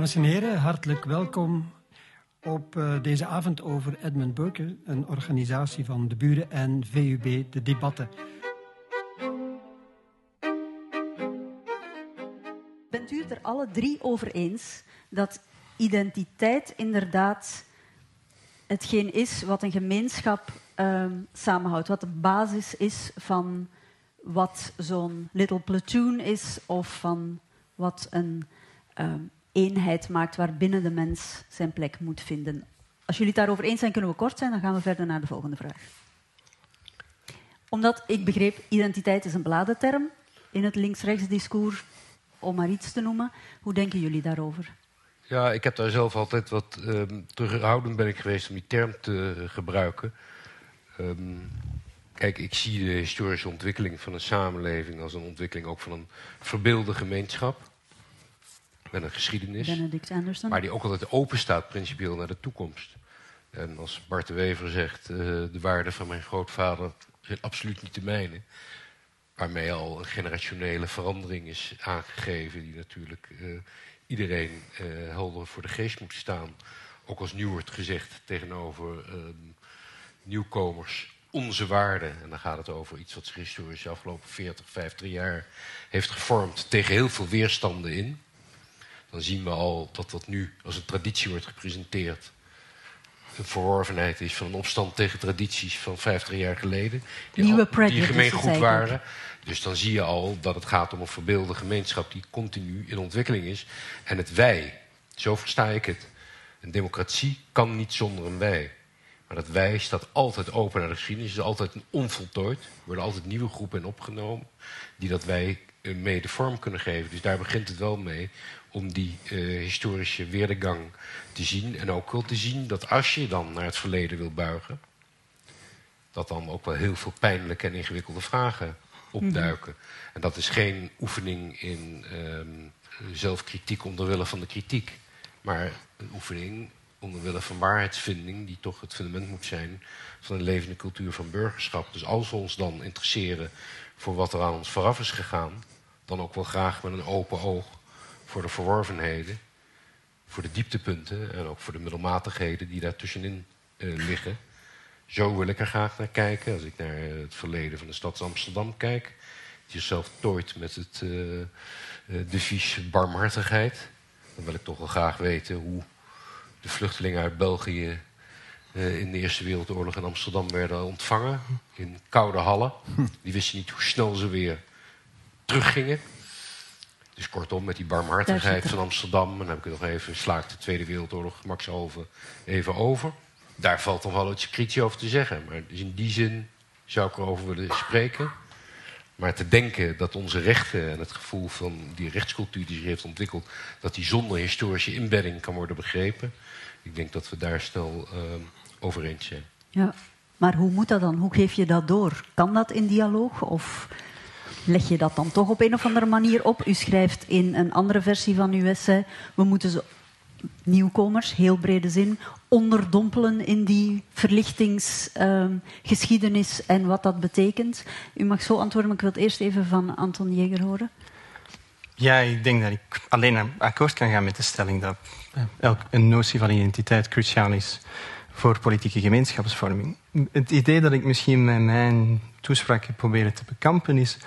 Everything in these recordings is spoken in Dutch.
Dames en heren, hartelijk welkom op uh, deze avond over Edmund Burke, een organisatie van de Buren en VUB De Debatten. Bent u het er alle drie over eens dat identiteit inderdaad hetgeen is wat een gemeenschap uh, samenhoudt, wat de basis is van wat zo'n little platoon is of van wat een uh, eenheid maakt waarbinnen de mens zijn plek moet vinden. Als jullie het daarover eens zijn, kunnen we kort zijn, dan gaan we verder naar de volgende vraag. Omdat ik begreep, identiteit is een bladenterm in het links-rechts discours, om maar iets te noemen. Hoe denken jullie daarover? Ja, ik heb daar zelf altijd wat um, terughoudend ben ik geweest om die term te gebruiken. Um, kijk, ik zie de historische ontwikkeling van een samenleving als een ontwikkeling ook van een verbeelde gemeenschap met een geschiedenis. Maar die ook altijd open staat, principieel, naar de toekomst. En als Bart de Wever zegt, uh, de waarden van mijn grootvader zijn absoluut niet de mijne. Waarmee al een generationele verandering is aangegeven, die natuurlijk uh, iedereen uh, helder voor de geest moet staan. Ook als nieuw wordt gezegd tegenover nieuwkomers onze waarden. En dan gaat het over iets wat zich historisch de afgelopen 40, 50 jaar heeft gevormd tegen heel veel weerstanden in dan zien we al dat dat nu als een traditie wordt gepresenteerd. Een verworvenheid is van een opstand tegen tradities van 50 jaar geleden. Die, Nieuwe al, die gemeen goed waren. Dus dan zie je al dat het gaat om een verbeelde gemeenschap die continu in ontwikkeling is. En het wij, zo versta ik het. Een democratie kan niet zonder een wij. Maar dat wij staat altijd open naar de geschiedenis. is altijd onvoltooid. Er worden altijd nieuwe groepen in opgenomen. Die dat wij mede vorm kunnen geven. Dus daar begint het wel mee om die uh, historische weerdegang te zien. En ook wel te zien dat als je dan naar het verleden wil buigen, dat dan ook wel heel veel pijnlijke en ingewikkelde vragen opduiken. Mhm. En dat is geen oefening in um, zelfkritiek onderwille van de kritiek, maar een oefening onderwille van waarheidsvinding, die toch het fundament moet zijn van een levende cultuur van burgerschap. Dus als we ons dan interesseren voor wat er aan ons vooraf is gegaan, dan ook wel graag met een open oog voor de verworvenheden, voor de dieptepunten en ook voor de middelmatigheden die daar tussenin uh, liggen. Zo wil ik er graag naar kijken. Als ik naar het verleden van de stad Amsterdam kijk, die zichzelf tooit met het uh, uh, devies barmhartigheid, dan wil ik toch wel graag weten hoe de vluchtelingen uit België in de Eerste Wereldoorlog in Amsterdam werden ontvangen. In koude hallen. Die wisten niet hoe snel ze weer teruggingen. Dus kortom, met die barmhartigheid van Amsterdam... en dan heb ik nog even, slaakt de Tweede Wereldoorlog Maxhalve even over. Daar valt nog wel iets kritisch over te zeggen. Maar dus in die zin zou ik erover willen spreken. Maar te denken dat onze rechten en het gevoel van die rechtscultuur die zich heeft ontwikkeld... dat die zonder historische inbedding kan worden begrepen... ik denk dat we daar snel uh, over eens zijn. Ja, maar hoe moet dat dan? Hoe geef je dat door? Kan dat in dialoog of leg je dat dan toch op een of andere manier op? U schrijft in een andere versie van uw essay... we moeten ze nieuwkomers, heel brede zin, onderdompelen in die verlichtingsgeschiedenis uh, en wat dat betekent. U mag zo antwoorden, maar ik wil het eerst even van Anton Jeger horen. Ja, ik denk dat ik alleen akkoord kan gaan met de stelling dat elk, een notie van identiteit cruciaal is voor politieke gemeenschapsvorming. Het idee dat ik misschien met mijn toespraak heb proberen te bekampen is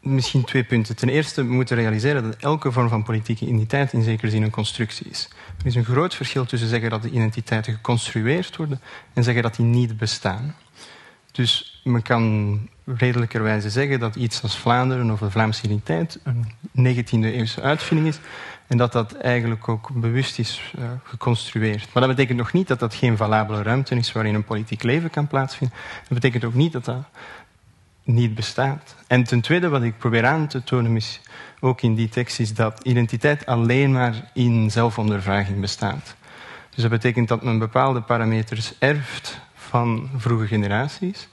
misschien twee punten. Ten eerste, we moeten realiseren dat elke vorm van politieke identiteit in zekere zin een constructie is. Er is een groot verschil tussen zeggen dat de identiteiten geconstrueerd worden en zeggen dat die niet bestaan. Dus men kan redelijkerwijze zeggen dat iets als Vlaanderen of de Vlaamse identiteit een 19e-eeuwse uitvinding is en dat dat eigenlijk ook bewust is uh, geconstrueerd. Maar dat betekent nog niet dat dat geen valabele ruimte is waarin een politiek leven kan plaatsvinden. Dat betekent ook niet dat dat niet bestaat. En ten tweede, wat ik probeer aan te tonen, is ook in die tekst, is dat identiteit alleen maar in zelfondervraging bestaat. Dus dat betekent dat men bepaalde parameters erft van vroege generaties.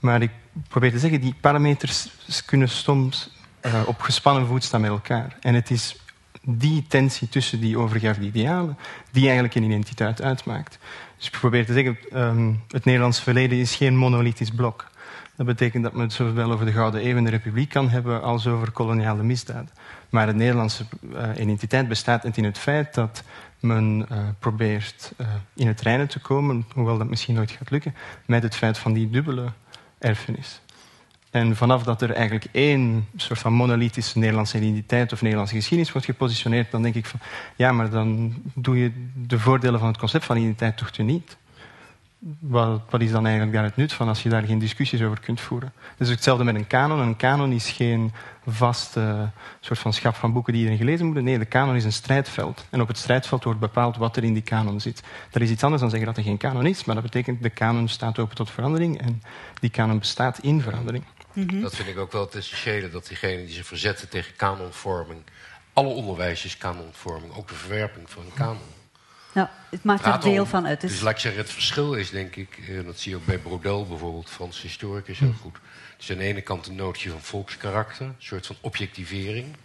Maar ik probeer te zeggen, die parameters kunnen soms uh, op gespannen voet staan met elkaar. En het is die tensie tussen die overgave idealen die eigenlijk een identiteit uitmaakt. Dus ik probeer te zeggen, um, het Nederlands verleden is geen monolithisch blok. Dat betekent dat men het zowel over de Gouden Eeuw en de Republiek kan hebben als over koloniale misdaden. Maar de Nederlandse uh, identiteit bestaat in het feit dat men uh, probeert uh, in het reinen te komen, hoewel dat misschien nooit gaat lukken, met het feit van die dubbele erfenis. En vanaf dat er eigenlijk één soort van monolithische Nederlandse identiteit of Nederlandse geschiedenis wordt gepositioneerd, dan denk ik van ja, maar dan doe je de voordelen van het concept van identiteit toch niet. Wat, wat, is dan eigenlijk daar het nut van als je daar geen discussies over kunt voeren? Dus hetzelfde met een kanon. Een kanon is geen vast uh, soort van schap van boeken die iedereen gelezen moet. Nee, de kanon is een strijdveld. En op het strijdveld wordt bepaald wat er in die kanon zit. Dat is iets anders dan zeggen dat er geen kanon is, maar dat betekent de kanon staat open tot verandering en die kanon bestaat in verandering. Mm -hmm. Dat vind ik ook wel het essentiële, dat diegenen die zich verzetten tegen kanonvorming, alle onderwijs is kanonvorming, ook de verwerping van een kanon. Nou, het maakt er deel van uit. Dus, dus laat ik zeggen, het verschil is denk ik, en eh, dat zie je ook bij Brodel bijvoorbeeld, Frans historicus heel goed. Dus aan de ene kant een nootje van volkskarakter, een soort van objectivering.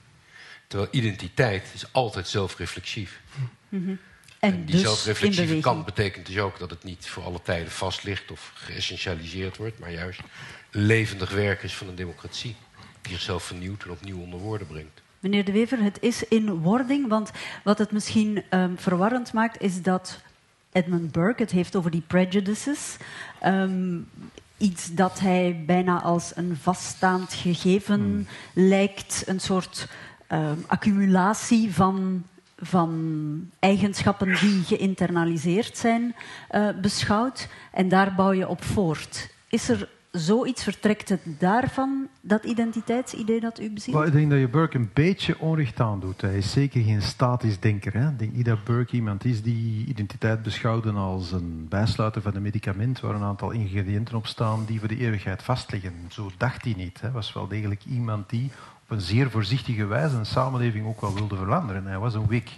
Terwijl identiteit is altijd zelfreflexief. Mm -hmm. En, en die dus zelfreflexieve kant betekent dus ook dat het niet voor alle tijden vast ligt of geëssentialiseerd wordt, maar juist levendig werk is van een democratie. Die zichzelf vernieuwt en opnieuw onder woorden brengt. Meneer De Wever, het is in wording, want wat het misschien um, verwarrend maakt, is dat Edmund Burke het heeft over die prejudices. Um, iets dat hij bijna als een vaststaand gegeven hmm. lijkt, een soort um, accumulatie van, van eigenschappen die geïnternaliseerd zijn, uh, beschouwd. En daar bouw je op voort. Is er zoiets vertrekt het daarvan, dat identiteitsidee dat u bezielt? ik denk dat je Burke een beetje onrecht aandoet. Hij is zeker geen statisch denker. Hè. Ik denk niet dat Burke iemand is die identiteit beschouwde als een bijsluiter van een medicament waar een aantal ingrediënten op staan die voor de eeuwigheid vastliggen. Zo dacht hij niet. Hij was wel degelijk iemand die op een zeer voorzichtige wijze een samenleving ook wel wilde veranderen. Hij was een wik.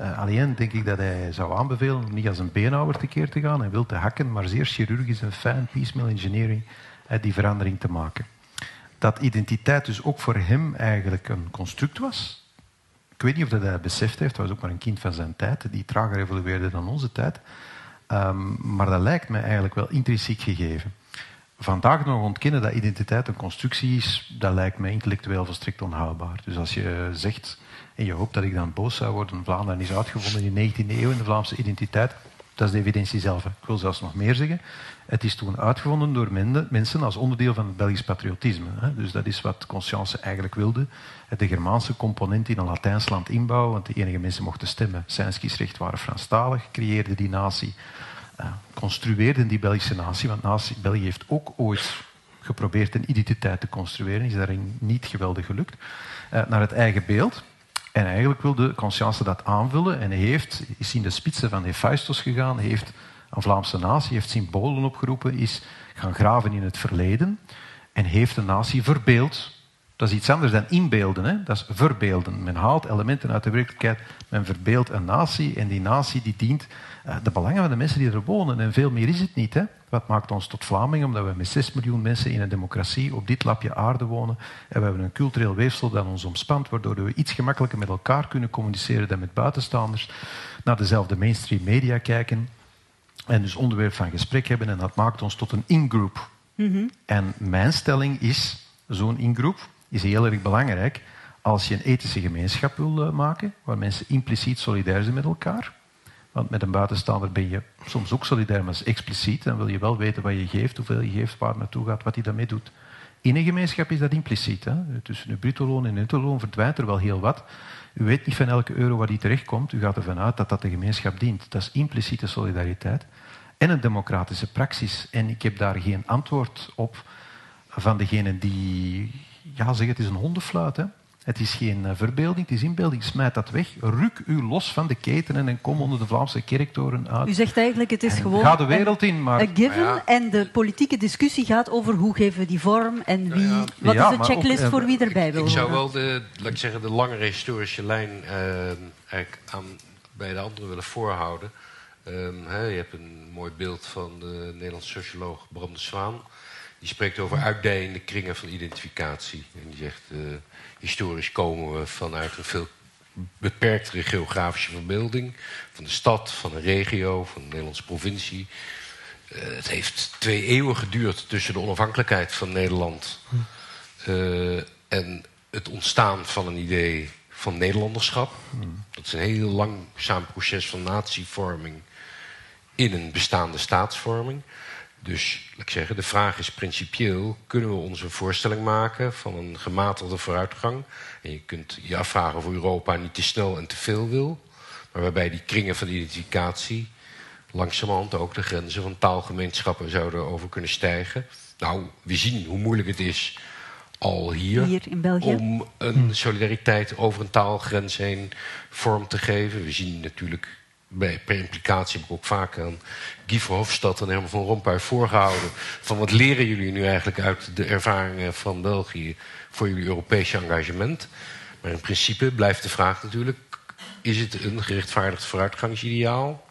Uh, alleen denk ik dat hij zou aanbevelen om niet als een beenhouwer tekeer te gaan en wil te hakken, maar zeer chirurgisch en fijn piecemeal engineering uh, die verandering te maken. Dat identiteit dus ook voor hem eigenlijk een construct was. Ik weet niet of dat hij beseft heeft, hij was ook maar een kind van zijn tijd, die trager evolueerde dan onze tijd. Um, maar dat lijkt mij eigenlijk wel intrinsiek gegeven. Vandaag nog ontkennen dat identiteit een constructie is, dat lijkt mij intellectueel volstrekt onhaalbaar. Dus als je zegt en je hoopt dat ik dan boos zou worden. Vlaanderen is uitgevonden in de 19e eeuw in de Vlaamse identiteit. Dat is de evidentie zelf. Ik wil zelfs nog meer zeggen. Het is toen uitgevonden door mensen als onderdeel van het Belgisch patriotisme. Dus dat is wat Conscience eigenlijk wilde. De Germaanse component in een Latijns land inbouwen, want de enige mensen mochten stemmen. Zijn kiesrecht waren Franstalig, creëerde die natie, uh, construeerde die Belgische natie, want België heeft ook ooit geprobeerd een identiteit te construeren, is daarin niet geweldig gelukt, uh, naar het eigen beeld. En eigenlijk wilde Conscience dat aanvullen en heeft, is in de spitsen van Hephaestus gegaan, heeft een Vlaamse natie, heeft symbolen opgeroepen, is gaan graven in het verleden en heeft de natie verbeeld. Dat is iets anders dan inbeelden, hè? dat is verbeelden. Men haalt elementen uit de werkelijkheid, men verbeeldt een natie en die natie die dient uh, de belangen van de mensen die er wonen. En veel meer is het niet. Hè? Wat maakt ons tot Vlamingen? Omdat we met 6 miljoen mensen in een democratie op dit lapje aarde wonen. En we hebben een cultureel weefsel dat ons omspant, waardoor we iets gemakkelijker met elkaar kunnen communiceren dan met buitenstaanders. Naar dezelfde mainstream media kijken. En dus onderwerp van gesprek hebben. En dat maakt ons tot een in-group. Mm -hmm. En mijn stelling is, zo'n in-group is heel erg belangrijk als je een ethische gemeenschap wil uh, maken, waar mensen impliciet solidair zijn met elkaar. Want met een buitenstaander ben je soms ook solidair, maar expliciet. Dan wil je wel weten wat je geeft, hoeveel je geeft, waar naartoe gaat, wat hij daarmee doet. In een gemeenschap is dat impliciet. Hè? Tussen een bruto-loon en netto-loon verdwijnt er wel heel wat. U weet niet van elke euro waar die terechtkomt. U gaat ervan uit dat dat de gemeenschap dient. Dat is impliciete solidariteit. En een democratische praxis. En ik heb daar geen antwoord op van degene die ja, zeggen het is een hondenfluit. Hè? Het is geen eh, verbeelding, het is inbeelding. Smijt dat weg. Ruk u los van de ketenen en kom onder de Vlaamse kerktoren uit. U zegt eigenlijk, het is en gewoon... Ga de wereld in, maar... Een given ja. en de politieke discussie gaat over hoe geven we die vorm en wie... Ja, wat is de checklist ook, voor wie erbij wil Ik zou wel de, laat ik zeggen, de langere historische lijn uh, aan, bij de anderen willen voorhouden. Um, hè, je hebt een mooi beeld van de Nederlandse socioloog Bram de Zwaan. Die spreekt over uitdijende kringen van identificatie. En die zegt... Uh, Historisch komen we vanuit een veel beperktere geografische verbeelding. Van de stad, van een regio, van een Nederlandse provincie. het heeft twee eeuwen geduurd tussen de onafhankelijkheid van Nederland uh, en het ontstaan van een idee van Nederlanderschap. Dat is een heel langzaam proces van natievorming in een bestaande staatsvorming. Dus, ik zeggen, de vraag is principieel: kunnen we ons een voorstelling maken van een gematigde vooruitgang? En je kunt je afvragen of Europa niet te snel en te veel wil, maar waarbij die kringen van identificatie langzamerhand ook de grenzen van taalgemeenschappen zouden over kunnen stijgen. Nou, we zien hoe moeilijk het is al hier, hier in België. om een solidariteit over een taalgrens heen vorm te geven. We zien natuurlijk bij, per implicatie heb ik ook vaak aan Guy Verhofstadt en Herman van Rompuy voorgehouden. Van wat leren jullie nu eigenlijk uit de ervaringen van België voor jullie Europese engagement? Maar in principe blijft de vraag natuurlijk: is het een gerechtvaardigd vooruitgangsideaal?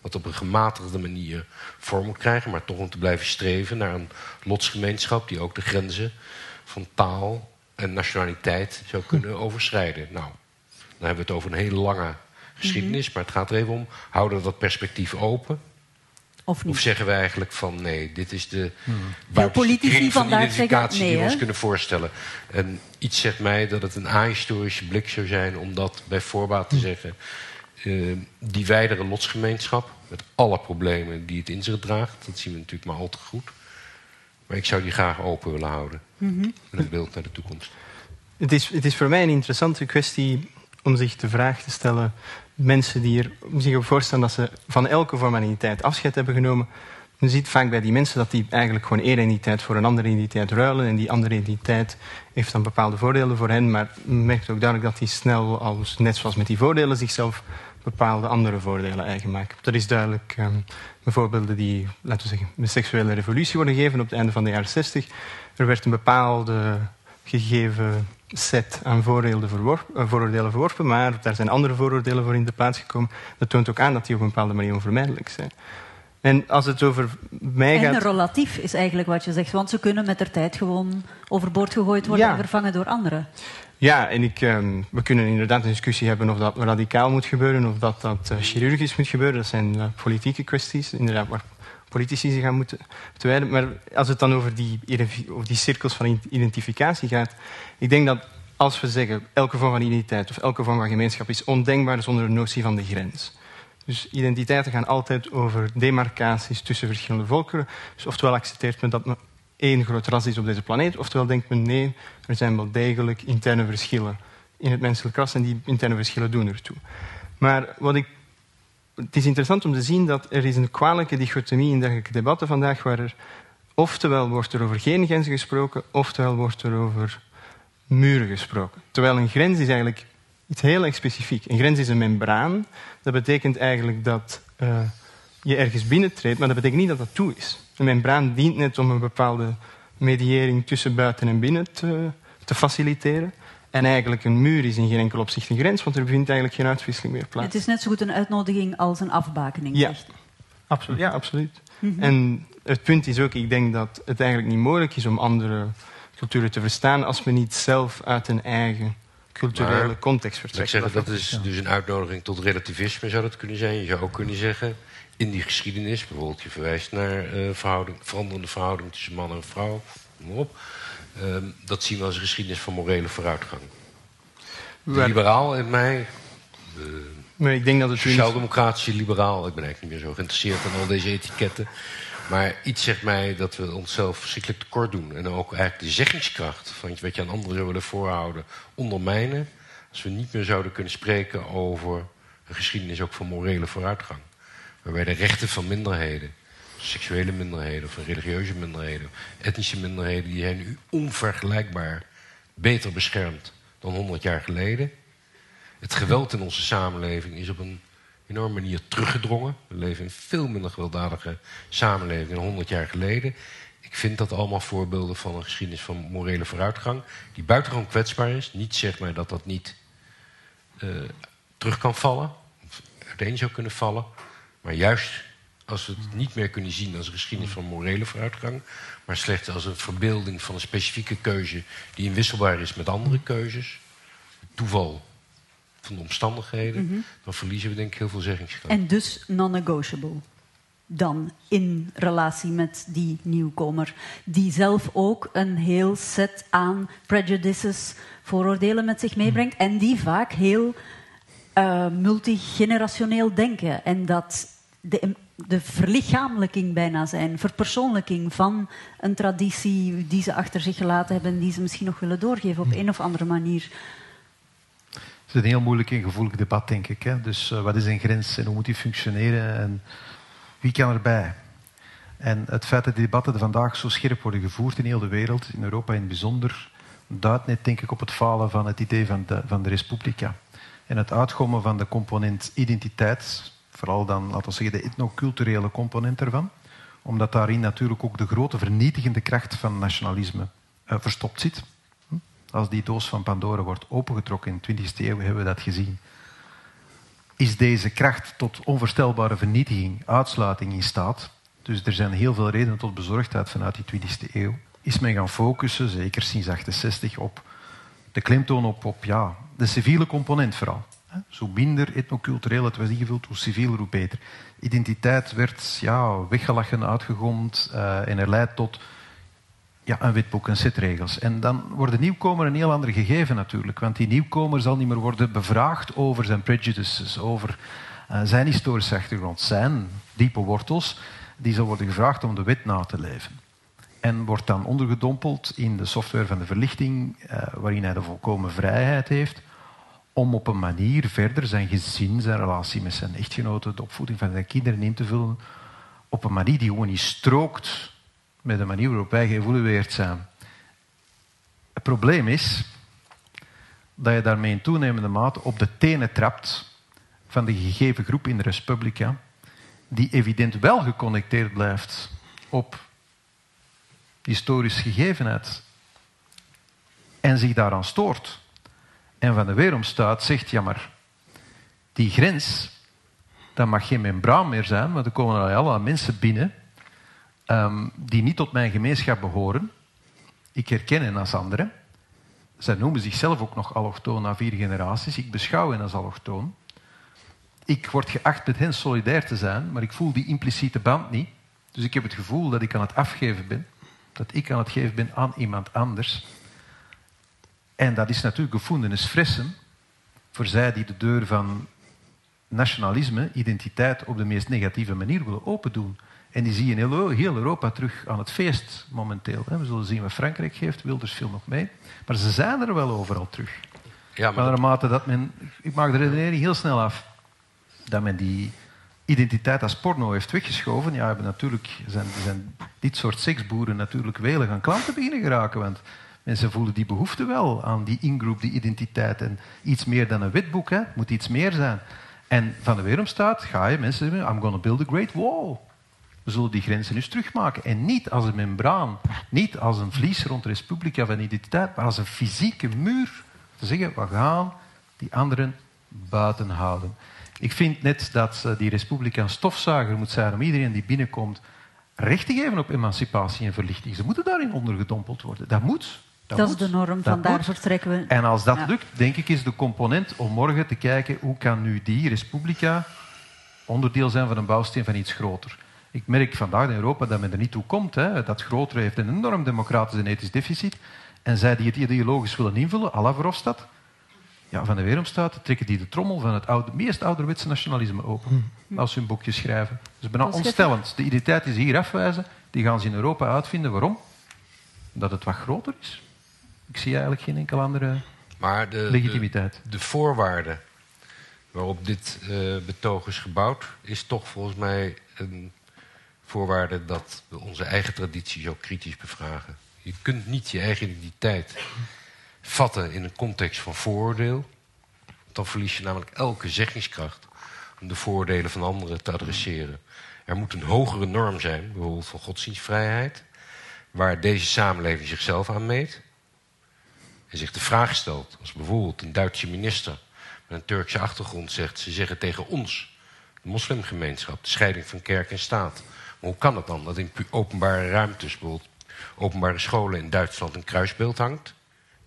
Wat op een gematigde manier vorm moet krijgen, maar toch om te blijven streven naar een lotsgemeenschap die ook de grenzen van taal en nationaliteit zou kunnen overschrijden. Nou, dan hebben we het over een hele lange geschiedenis, maar het gaat er even om: houden we dat perspectief open? Of, niet? of zeggen we eigenlijk van nee, dit is de Veel politici van vandaag identificatie zeggen, die we nee, ons kunnen voorstellen. En iets zegt mij dat het een ahistorische blik zou zijn om dat bij voorbaat te zeggen. eh, die wijdere lotsgemeenschap, met alle problemen die het in zich draagt, dat zien we natuurlijk maar al te goed. Maar ik zou die graag open willen houden. Met een beeld naar de toekomst. Het is, het is voor mij een interessante kwestie om zich de vraag te stellen. Mensen die er zich op voorstellen dat ze van elke identiteit afscheid hebben genomen. Je ziet vaak bij die mensen dat die eigenlijk gewoon één identiteit voor een andere identiteit ruilen. En die andere identiteit heeft dan bepaalde voordelen voor hen. Maar merkt ook duidelijk dat die snel, als, net zoals met die voordelen, zichzelf bepaalde andere voordelen eigen maken. Dat is duidelijk um, voorbeelden die, laten we zeggen, de seksuele revolutie worden gegeven op het einde van de jaren 60. Er werd een bepaalde gegeven set aan vooroordelen, verworpen, uh, vooroordelen verworpen, maar daar zijn andere vooroordelen voor in de plaats gekomen. Dat toont ook aan dat die op een bepaalde manier onvermijdelijk zijn. En als het over mij En gaat... relatief is eigenlijk wat je zegt, want ze kunnen met de tijd gewoon overboord gegooid worden Ja. en vervangen door anderen. Ja, en ik, ehm, we kunnen inderdaad een discussie hebben of dat radicaal moet gebeuren of dat dat eh, chirurgisch moet gebeuren. Dat zijn eh, politieke kwesties, inderdaad, waar politici zich aan moeten wijden. Maar als het dan over die, over die cirkels van identificatie gaat, ik denk dat als we zeggen elke vorm van identiteit of elke vorm van gemeenschap is ondenkbaar zonder de notie van de grens. Dus identiteiten gaan altijd over demarcaties tussen verschillende volkeren. Dus oftewel accepteert men dat men één groot ras is op deze planeet, oftewel denkt men nee, er zijn wel degelijk interne verschillen in het menselijk ras en die interne verschillen doen ertoe. Maar wat ik, het is interessant om te zien dat er is een kwalijke dichotomie in dergelijke debatten vandaag, waar er oftewel wordt er over geen grenzen gesproken, oftewel wordt er over muren gesproken. Terwijl een grens is eigenlijk iets heel erg specifiek. Een grens is een membraan. Dat betekent eigenlijk dat uh, je ergens binnentreedt, maar dat betekent niet dat dat toe is. Een membraan dient net om een bepaalde mediëring tussen buiten en binnen te, te faciliteren. En eigenlijk een muur is in geen enkel opzicht een grens, want er vindt eigenlijk geen uitwisseling meer plaats. Het is net zo goed een uitnodiging als een afbakening. Ja, zegt. absoluut. Ja, absoluut. Mm -hmm. En het punt is ook, ik denk dat het eigenlijk niet mogelijk is om andere culturen te verstaan als we niet zelf uit een eigen culturele maar, context Ik vertrekken. zeggen, dat is dus een uitnodiging tot relativisme, zou dat kunnen zijn. Je zou ook kunnen zeggen, in die geschiedenis, bijvoorbeeld je verwijst naar uh, verhouding, veranderende verhouding tussen man en vrouw, noem maar op. Uh, dat zien we als een geschiedenis van morele vooruitgang. De liberaal in mij, de Maar ik denk dat het sociaal-democratische liberaal, ik ben eigenlijk niet meer zo geïnteresseerd in al deze etiketten. Maar iets zegt mij dat we onszelf verschrikkelijk tekort doen. En ook eigenlijk de zeggingskracht van wat je aan anderen zou willen voorhouden ondermijnen. Als we niet meer zouden kunnen spreken over een geschiedenis ook van morele vooruitgang. Waarbij de rechten van minderheden, seksuele minderheden of religieuze minderheden, etnische minderheden, die zijn nu onvergelijkbaar beter beschermd dan 100 jaar geleden. Het geweld in onze samenleving is op een enorme manier teruggedrongen. We leven in veel minder gewelddadige samenleving dan 100 jaar geleden. Ik vind dat allemaal voorbeelden van een geschiedenis van morele vooruitgang, die buitengewoon kwetsbaar is. Niet zegt mij dat dat niet uh, terug kan vallen, of uiteen zou kunnen vallen. Maar juist als we het niet meer kunnen zien als een geschiedenis van morele vooruitgang, maar slechts als een verbeelding van een specifieke keuze die inwisselbaar is met andere keuzes, toeval van de omstandigheden, Mhm. dan verliezen we denk ik heel veel zeggingskracht. En dus non-negotiable. dan in relatie met die nieuwkomer, die zelf ook een heel set aan prejudices, vooroordelen met zich meebrengt en die vaak heel uh, multigenerationeel denken en dat de, de verlichamelijking bijna zijn, verpersoonlijking van een traditie die ze achter zich gelaten hebben en die ze misschien nog willen doorgeven op een of andere manier. Het is een heel moeilijk en gevoelig debat, denk ik. Hè? Dus uh, wat is een grens en hoe moet die functioneren en wie kan erbij? En het feit dat die debatten vandaag zo scherp worden gevoerd in heel de wereld, in Europa in het bijzonder, duidt net denk ik op het falen van het idee van de, van de Respublica. En het uitkomen van de component identiteit, vooral dan, laten we zeggen, de etnoculturele component ervan, omdat daarin natuurlijk ook de grote vernietigende kracht van nationalisme uh, verstopt zit. Hm? Als die doos van Pandora wordt opengetrokken in de 20e eeuw, hebben we dat gezien. Is deze kracht tot onvoorstelbare vernietiging, uitsluiting in staat? Dus er zijn heel veel redenen tot bezorgdheid vanuit die 20e eeuw. Is men gaan focussen, zeker sinds 68, op de klemtoon op, op ja, de civiele component vooral. Zo minder etnocultureel het was ingevuld, hoe civieler, hoe beter. Identiteit werd ja, weggelachen, uitgegomd uh, en er leidt tot ja, een witboek, een set regels. En dan wordt de nieuwkomer een heel ander gegeven natuurlijk. Want die nieuwkomer zal niet meer worden bevraagd over zijn prejudices, over uh, zijn historische achtergrond, zijn diepe wortels. Die zal worden gevraagd om de wet na te leven. En wordt dan ondergedompeld in de software van de verlichting, uh, waarin hij de volkomen vrijheid heeft om op een manier verder zijn gezin, zijn relatie met zijn echtgenoten, de opvoeding van zijn kinderen in te vullen, op een manier die gewoon niet strookt met de manier waarop wij geëvolueerd zijn. Het probleem is dat je daarmee in toenemende mate op de tenen trapt van de gegeven groep in de Respublica, die evident wel geconnecteerd blijft op historisch gegevenheid en zich daaraan stoort. En Van de Weeromstaat zegt, ja maar, die grens, dat mag geen membraan meer zijn, want er komen allerlei mensen binnen um, die niet tot mijn gemeenschap behoren. Ik herken hen als anderen. Zij noemen zichzelf ook nog allochtoon na vier generaties. Ik beschouw hen als allochtoon. Ik word geacht met hen solidair te zijn, maar ik voel die impliciete band niet. Dus ik heb het gevoel dat ik aan het afgeven ben. Dat ik aan het geven ben aan iemand anders. En dat is natuurlijk gevoelens fressen voor zij die de deur van nationalisme, identiteit, op de meest negatieve manier willen opendoen. En die zie je in heel, heel Europa terug aan het feest momenteel. We zullen zien wat Frankrijk geeft, Wilders veel nog mee. Maar ze zijn er wel overal terug. Ja, maar naarmate dat men... Ik maak de redenering heel snel af. Dat men die identiteit als porno heeft weggeschoven. Ja, hebben natuurlijk zijn, zijn dit soort seksboeren natuurlijk welig aan klanten beginnen geraken. Want Mensen voelen die behoefte wel aan die ingroep, die identiteit. En iets meer dan een witboek. Het moet iets meer zijn. En van de weeromstaat ga je mensen zeggen, I'm going to build a great wall. We zullen die grenzen eens terugmaken. En niet als een membraan, niet als een vlies rond de Respublica van identiteit, maar als een fysieke muur. Te zeggen, we gaan die anderen buiten houden. Ik vind net dat eh, die Respublica een stofzuiger moet zijn om iedereen die binnenkomt recht te geven op emancipatie en verlichting. Ze moeten daarin ondergedompeld worden. Dat moet. Dat, is de norm, vandaar vertrekken we. En als dat lukt, denk ik, is de component om morgen te kijken hoe kan nu die Respublica onderdeel zijn van een bouwsteen van iets groter. Ik merk vandaag in Europa dat men er niet toe komt. Hè. Dat grotere heeft een enorm democratisch en ethisch deficit. En zij die het ideologisch willen invullen, à la Verhofstadt, ja, van de Weeromstaat trekken die de trommel van het oude, meest ouderwetse nationalisme open. Hm. Als ze hun boekje schrijven. Dat is bijna ontstellend. De identiteit die ze hier afwijzen, die gaan ze in Europa uitvinden. Waarom? Dat het wat groter is. Ik zie eigenlijk geen enkel andere maar de, legitimiteit. De, de voorwaarde waarop dit uh, betoog is gebouwd, is toch volgens mij een voorwaarde dat we onze eigen tradities ook kritisch bevragen. Je kunt niet je eigen identiteit vatten in een context van vooroordeel. Dan verlies je namelijk elke zeggingskracht om de voordelen van anderen te adresseren. Er moet een hogere norm zijn, bijvoorbeeld van godsdienstvrijheid, waar deze samenleving zichzelf aan meet en zich de vraag stelt, als bijvoorbeeld een Duitse minister met een Turkse achtergrond zegt, ze zeggen tegen ons, de moslimgemeenschap, de scheiding van kerk en staat. Maar hoe kan het dan dat in openbare ruimtes, bijvoorbeeld openbare scholen in Duitsland, een kruisbeeld hangt?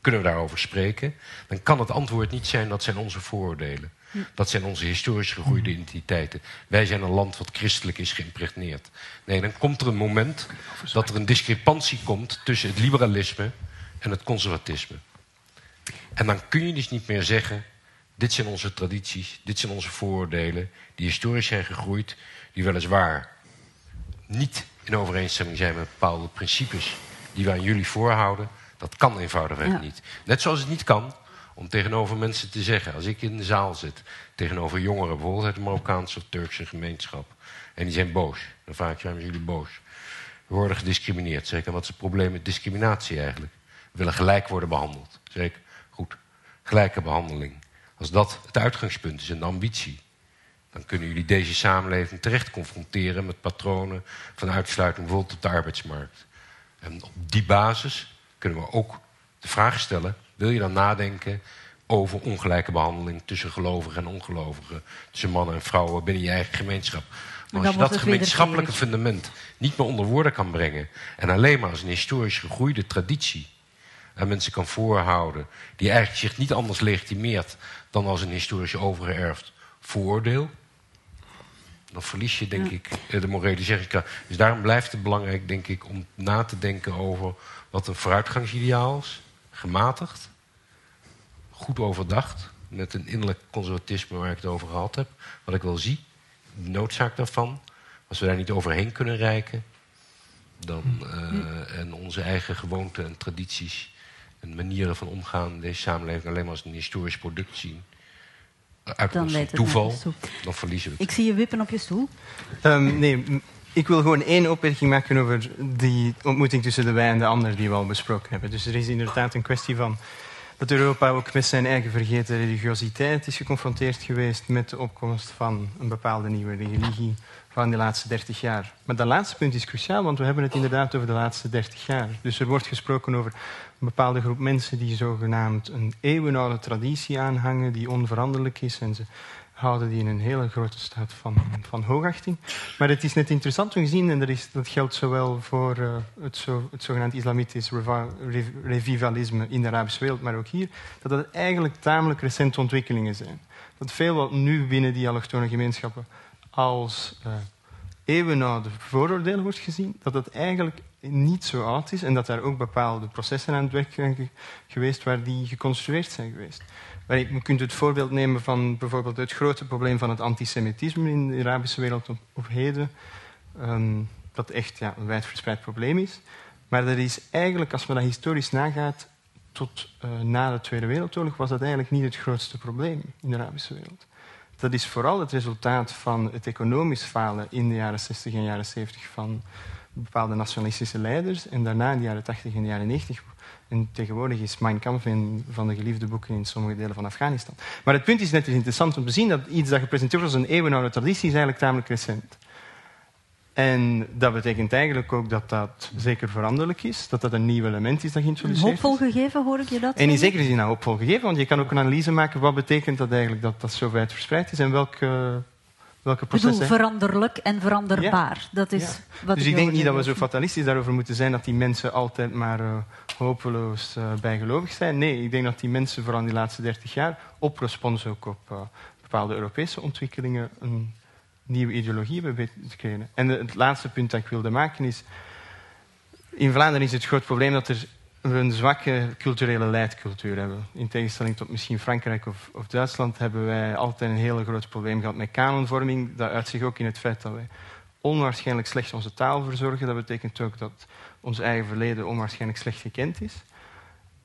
Kunnen we daarover spreken? Dan kan het antwoord niet zijn dat zijn onze vooroordelen. Dat zijn onze historisch gegroeide identiteiten. Wij zijn een land wat christelijk is geïmpregneerd. Nee, dan komt er een moment dat er een discrepantie komt tussen het liberalisme en het conservatisme. En dan kun je dus niet meer zeggen: dit zijn onze tradities, dit zijn onze vooroordelen, die historisch zijn gegroeid, die weliswaar niet in overeenstemming zijn met bepaalde principes die we aan jullie voorhouden. Dat kan eenvoudigweg Ja. niet. Net zoals het niet kan om tegenover mensen te zeggen, als ik in de zaal zit, tegenover jongeren, bijvoorbeeld uit de Marokkaanse of Turkse gemeenschap, en die zijn boos. Dan vraag ik, waarom zijn jullie boos? We worden gediscrimineerd. Zeker, wat is het probleem met discriminatie eigenlijk? We willen gelijk worden behandeld. Zeker, goed. Gelijke behandeling. Als dat het uitgangspunt is en de ambitie, dan kunnen jullie deze samenleving terecht confronteren met patronen van uitsluiting, bijvoorbeeld op de arbeidsmarkt. En op die basis kunnen we ook de vraag stellen: wil je dan nadenken over ongelijke behandeling tussen gelovigen en ongelovigen, tussen mannen en vrouwen binnen je eigen gemeenschap? Maar als je dat gemeenschappelijke fundament niet meer onder woorden kan brengen en alleen maar als een historisch gegroeide traditie aan mensen kan voorhouden, die eigenlijk zich niet anders legitimeert dan als een historisch overgeërfd vooroordeel, dan verlies je, denk ik, eh, de morele zeggingskracht. Dus daarom blijft het belangrijk, denk ik, om na te denken over wat een vooruitgangsideaal is, gematigd, goed overdacht, met een innerlijk conservatisme waar ik het over gehad heb, wat ik wel zie, de noodzaak daarvan. Als we daar niet overheen kunnen reiken, dan, eh, en onze eigen gewoonten en tradities en manieren van omgaan in deze samenleving alleen maar als een historisch product zien, uit Dan ons toeval, dan verliezen we het. Ik zie je wippen op je stoel. Ehm, nee, ik wil gewoon één opmerking maken over die ontmoeting tussen de wij en de ander die we al besproken hebben. Dus er is inderdaad een kwestie van dat Europa ook met zijn eigen vergeten religiositeit is geconfronteerd geweest met de opkomst van een bepaalde nieuwe religie van de laatste 30 jaar. Maar dat laatste punt is cruciaal, want we hebben het inderdaad over de laatste 30 jaar. Dus er wordt gesproken over een bepaalde groep mensen die zogenaamd een eeuwenoude traditie aanhangen, die onveranderlijk is en ze houden die in een hele grote staat van, van hoogachting. Maar het is net interessant om te zien, en dat, is, dat geldt zowel voor eh, het, zo, het zogenaamd islamitisch revivalisme in de Arabische wereld, maar ook hier, dat het eigenlijk tamelijk recente ontwikkelingen zijn. Dat veel wat nu binnen die allochtone gemeenschappen als eh, eeuwenoude vooroordelen wordt gezien, dat dat eigenlijk niet zo oud is en dat daar ook bepaalde processen aan het werk zijn ge- geweest waar die geconstrueerd zijn geweest. Maar je kunt het voorbeeld nemen van bijvoorbeeld het grote probleem van het antisemitisme in de Arabische wereld op, op heden. Ehm, dat echt ja, een wijdverspreid probleem is. Maar dat is eigenlijk, als men dat historisch nagaat, tot eh, na de Tweede Wereldoorlog was dat eigenlijk niet het grootste probleem in de Arabische wereld. Dat is vooral het resultaat van het economisch falen in de jaren 60 en jaren 70 van bepaalde nationalistische leiders. En daarna in de jaren 80 en de jaren 90. En tegenwoordig is Mein Kampf een van de geliefde boeken in sommige delen van Afghanistan. Maar het punt is net interessant om te zien dat iets dat gepresenteerd wordt als een eeuwenoude traditie is eigenlijk tamelijk recent. En dat betekent eigenlijk ook dat dat zeker veranderlijk is, dat dat een nieuw element is dat geïntroduceerd is. hoopvol gegeven, hoor ik je dat En in zekere zin een hoopvol gegeven, want je kan ook een analyse maken wat betekent dat eigenlijk dat dat zo wijd verspreid is en welke, welke Ik bedoel, processen. veranderlijk en veranderbaar. Dat is Ja. wat dus ik denk niet dat we zo fatalistisch daarover moeten zijn dat die mensen altijd maar eh, hopeloos eh, bijgelovig zijn. Nee, ik denk dat die mensen vooral in die laatste dertig jaar op respons ook op eh, bepaalde Europese ontwikkelingen een nieuwe ideologie hebben. En het laatste punt dat ik wilde maken is... In Vlaanderen is het groot probleem dat er we een zwakke culturele leidcultuur hebben. In tegenstelling tot misschien Frankrijk of, of Duitsland hebben wij altijd een heel groot probleem gehad met kanonvorming. Dat uit zich ook in het feit dat wij onwaarschijnlijk slecht onze taal verzorgen. Dat betekent ook dat ons eigen verleden onwaarschijnlijk slecht gekend is.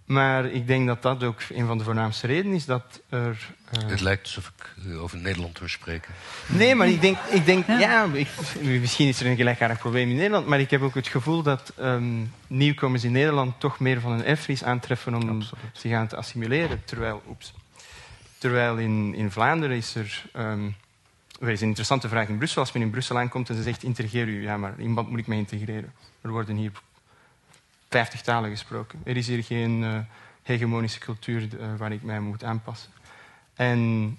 Maar ik denk dat dat ook een van de voornaamste redenen is dat er... eh, Het lijkt alsof ik over Nederland hoor spreken. Nee, maar ik denk, ik denk ja, ik, misschien is er een gelijkaardig probleem in Nederland, maar ik heb ook het gevoel dat ehm, nieuwkomers in Nederland toch meer van een erfenis aantreffen om zich aan te assimileren. Terwijl, oeps, terwijl in, in Vlaanderen is er, ehm, er is een interessante vraag in Brussel. Als men in Brussel aankomt en ze zegt integreer u, ja, maar in wat moet ik me integreren? Er worden hier vijftig talen gesproken. Er is hier geen eh, hegemonische cultuur eh, waar ik mij moet aanpassen. En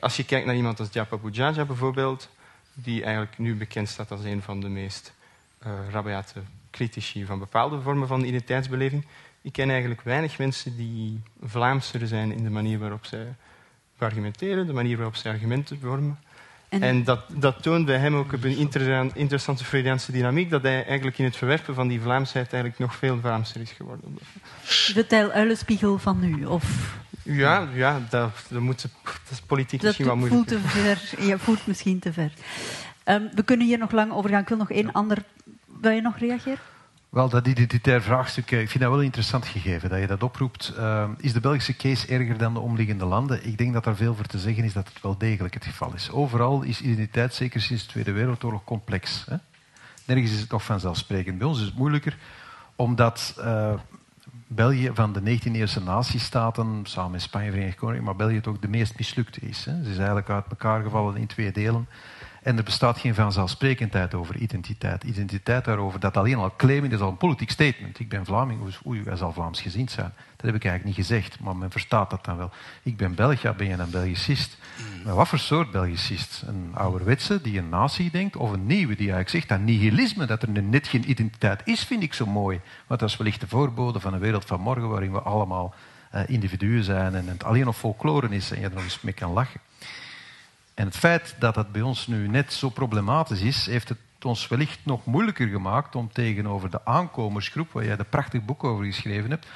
als je kijkt naar iemand als Japa Bujaja bijvoorbeeld, die eigenlijk nu bekend staat als een van de meest eh rabiate critici van bepaalde vormen van identiteitsbeleving. Ik ken eigenlijk weinig mensen die Vlaamser zijn in de manier waarop zij argumenteren, de manier waarop ze argumenten vormen. En, dat, dat toont bij hem ook een interessante Freudiaanse dynamiek, dat hij eigenlijk in het verwerpen van die Vlaamsheid eigenlijk nog veel Vlaamser is geworden. De tijl-uilenspiegel van nu, of... Ja, ja dat, dat, moet, dat is politiek misschien wat moeilijk. Voelt te ver. Ja, voelt misschien te ver. Um, we kunnen hier nog lang over gaan. Ik wil nog één ander... Wil je nog reageren? Wel, dat identitair vraagstuk, ik vind dat wel interessant gegeven dat je dat oproept. Uh, is de Belgische case erger dan de omliggende landen? Ik denk dat daar veel voor te zeggen is dat het wel degelijk het geval is. Overal is identiteit, zeker sinds de Tweede Wereldoorlog, complex. Hè? Nergens is het nog vanzelfsprekend. Bij ons is het moeilijker, omdat uh, België van de 19e-eeuwse natiestaten, samen met Spanje, Verenigd Koninkrijk, maar België toch de meest mislukte is. Hè? Ze is eigenlijk uit elkaar gevallen in twee delen. En er bestaat geen vanzelfsprekendheid over identiteit. Identiteit daarover, dat alleen al claimen is al een politiek statement. Ik ben Vlaming, dus oei, hij zal Vlaams gezien zijn. Dat heb ik eigenlijk niet gezegd, maar men verstaat dat dan wel. Ik ben Belg, ja, ben je een Belgicist? Mm. Maar wat voor soort Belgicist? Een ouderwetse die een natie denkt, of een nieuwe die eigenlijk zegt dat nihilisme, dat er net geen identiteit is, vind ik zo mooi. Want dat is wellicht de voorbode van een wereld van morgen waarin we allemaal uh, individuen zijn en het alleen nog folklore is en je er nog eens mee kan lachen. En het feit dat dat bij ons nu net zo problematisch is, heeft het ons wellicht nog moeilijker gemaakt om tegenover de aankomersgroep, waar jij een prachtig boek over geschreven hebt,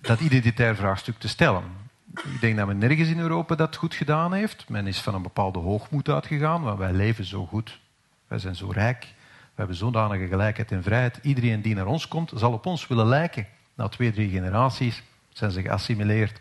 dat identitair vraagstuk te stellen. Ik denk dat men nergens in Europa dat goed gedaan heeft. Men is van een bepaalde hoogmoed uitgegaan, want wij leven zo goed. Wij zijn zo rijk. We hebben zodanige gelijkheid en vrijheid. Iedereen die naar ons komt, zal op ons willen lijken. Na twee, drie generaties zijn ze geassimileerd.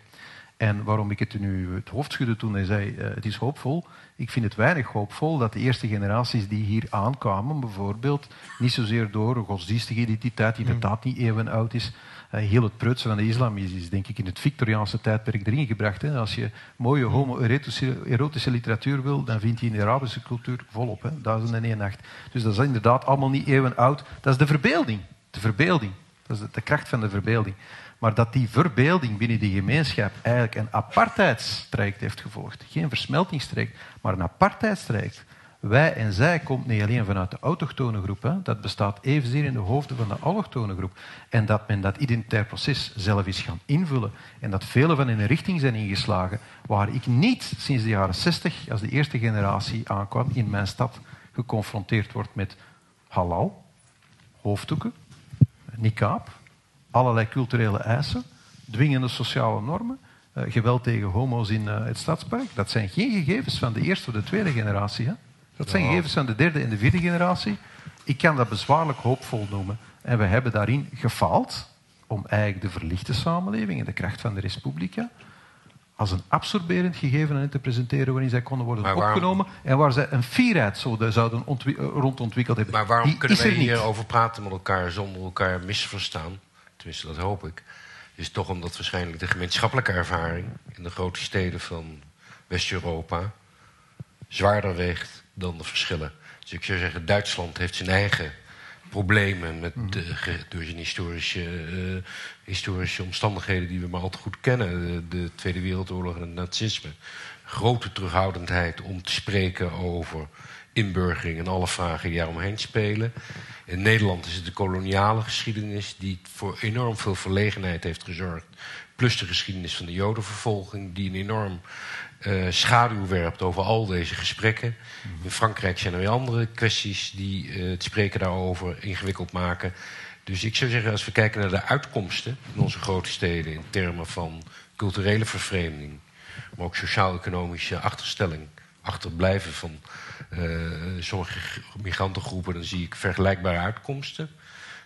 En waarom ik het nu het hoofd schudde toen hij zei, uh, het is hoopvol. Ik vind het weinig hoopvol dat de eerste generaties die hier aankwamen, bijvoorbeeld, niet zozeer door een godsdienstige identiteit, die inderdaad niet eeuwen oud is, uh, heel het preutsen van de islam is, is, denk ik in het Victoriaanse tijdperk erin gebracht. Hè. Als je mooie homo-erotische literatuur wil, dan vind je in de Arabische cultuur volop. Hè. Duizend en één nacht. Dus dat is inderdaad allemaal niet eeuwen oud. Dat is de verbeelding. De verbeelding. Dat is de, de kracht van de verbeelding. Maar dat die verbeelding binnen die gemeenschap eigenlijk een apartheidstraject heeft gevolgd. Geen versmeltingstraject, maar een apartheidstraject. Wij en zij komt niet alleen vanuit de autochtone groep. Hè. Dat bestaat evenzeer in de hoofden van de allochtone groep. En dat men dat identitair proces zelf is gaan invullen. En dat velen van in een richting zijn ingeslagen waar ik niet sinds de jaren 60, als de eerste generatie aankwam, in mijn stad geconfronteerd word met halal, hoofddoeken, niqab, allerlei culturele eisen, dwingende sociale normen, uh, geweld tegen homo's in uh, het stadspark. Dat zijn geen gegevens van de eerste of de tweede generatie. Hè? Dat zijn gegevens van de derde en de vierde generatie. Ik kan dat bezwaarlijk hoopvol noemen. En we hebben daarin gefaald om eigenlijk de verlichte samenleving en de kracht van de Respublica als een absorberend gegeven aan te presenteren waarin zij konden worden opgenomen en waar zij een fierheid zouden rond ontwikkeld hebben. Maar waarom kunnen wij hier over praten met elkaar zonder elkaar misverstaan? Tenminste dat hoop ik, is toch omdat waarschijnlijk de gemeenschappelijke ervaring in de grote steden van West-Europa zwaarder weegt dan de verschillen. Dus ik zou zeggen, Duitsland heeft zijn eigen problemen met hmm. de, door zijn historische, uh, historische omstandigheden die we maar al te goed kennen. De, de Tweede Wereldoorlog en het nazisme. Grote terughoudendheid om te spreken over inburgering en alle vragen die daaromheen spelen. In Nederland is het de koloniale geschiedenis die voor enorm veel verlegenheid heeft gezorgd. Plus de geschiedenis van de Jodenvervolging, die een enorm uh, schaduw werpt over al deze gesprekken. In Frankrijk zijn er weer andere kwesties die uh, het spreken daarover ingewikkeld maken. Dus ik zou zeggen, als we kijken naar de uitkomsten in onze grote steden in termen van culturele vervreemding, maar ook sociaal-economische achterstelling, achterblijven van sommige migrantengroepen, dan zie ik vergelijkbare uitkomsten.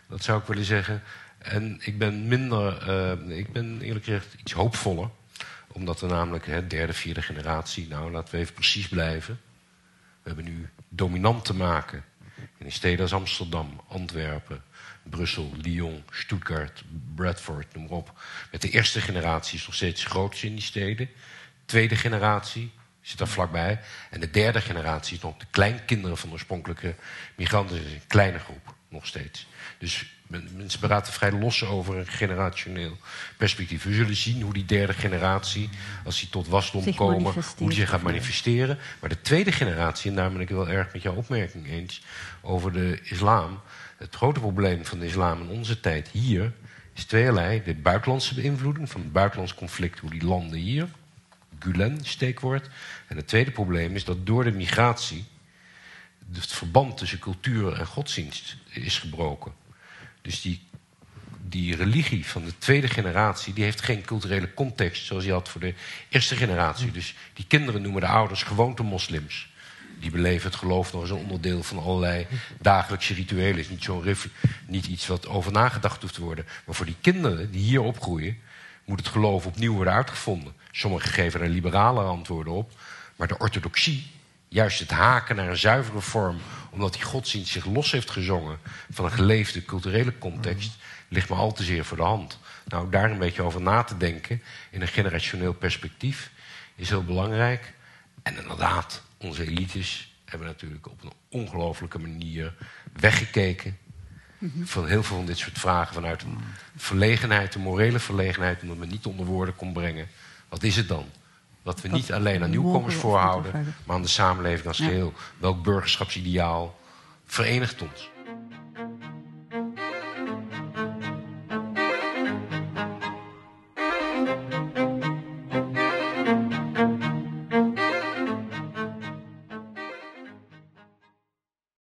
Dat zou ik willen zeggen. En ik ben minder, uh, ik ben eerlijk gezegd iets hoopvoller. Omdat we namelijk, hè, derde, vierde generatie, nou laten we even precies blijven. We hebben nu dominant te maken in steden als Amsterdam, Antwerpen, Brussel, Lyon, Stuttgart, Bradford, noem maar op. Met de eerste generatie is nog steeds groot in die steden. Tweede generatie, zit daar vlakbij. En de derde generatie is nog de kleinkinderen van de oorspronkelijke migranten. is een kleine groep, nog steeds. Dus mensen praten vrij los over een generationeel perspectief. We zullen zien hoe die derde generatie, als die tot wasdom komen, hoe die zich gaat manifesteren. Maar de tweede generatie, en daar ben ik wel erg met jouw opmerking eens, over de islam. Het grote probleem van de islam in onze tijd hier is tweeërlei. De buitenlandse beïnvloeding van het buitenlands conflict, hoe die landen hier Gulen-steekwoord. En het tweede probleem is dat door de migratie het verband tussen cultuur en godsdienst is gebroken. Dus die, die religie van de tweede generatie die heeft geen culturele context zoals die had voor de eerste generatie. Dus die kinderen noemen de ouders gewoonte moslims. Die beleven het geloof nog als een onderdeel van allerlei dagelijkse rituelen. Is niet, zo'n niet iets wat over nagedacht hoeft te worden. Maar voor die kinderen die hier opgroeien, moet het geloof opnieuw worden uitgevonden. Sommigen geven er liberale antwoorden op. Maar de orthodoxie, juist het haken naar een zuivere vorm, omdat die godsdienst zich los heeft gezongen van een geleefde culturele context, ligt me al te zeer voor de hand. Nou, daar een beetje over na te denken in een generationeel perspectief is heel belangrijk. En inderdaad, onze elites hebben natuurlijk op een ongelofelijke manier weggekeken van heel veel van dit soort vragen vanuit een verlegenheid, een morele verlegenheid, omdat men niet onder woorden kon brengen. Wat is het dan? Wat we niet alleen aan nieuwkomers voorhouden, maar aan de samenleving als geheel. Welk burgerschapsideaal verenigt ons?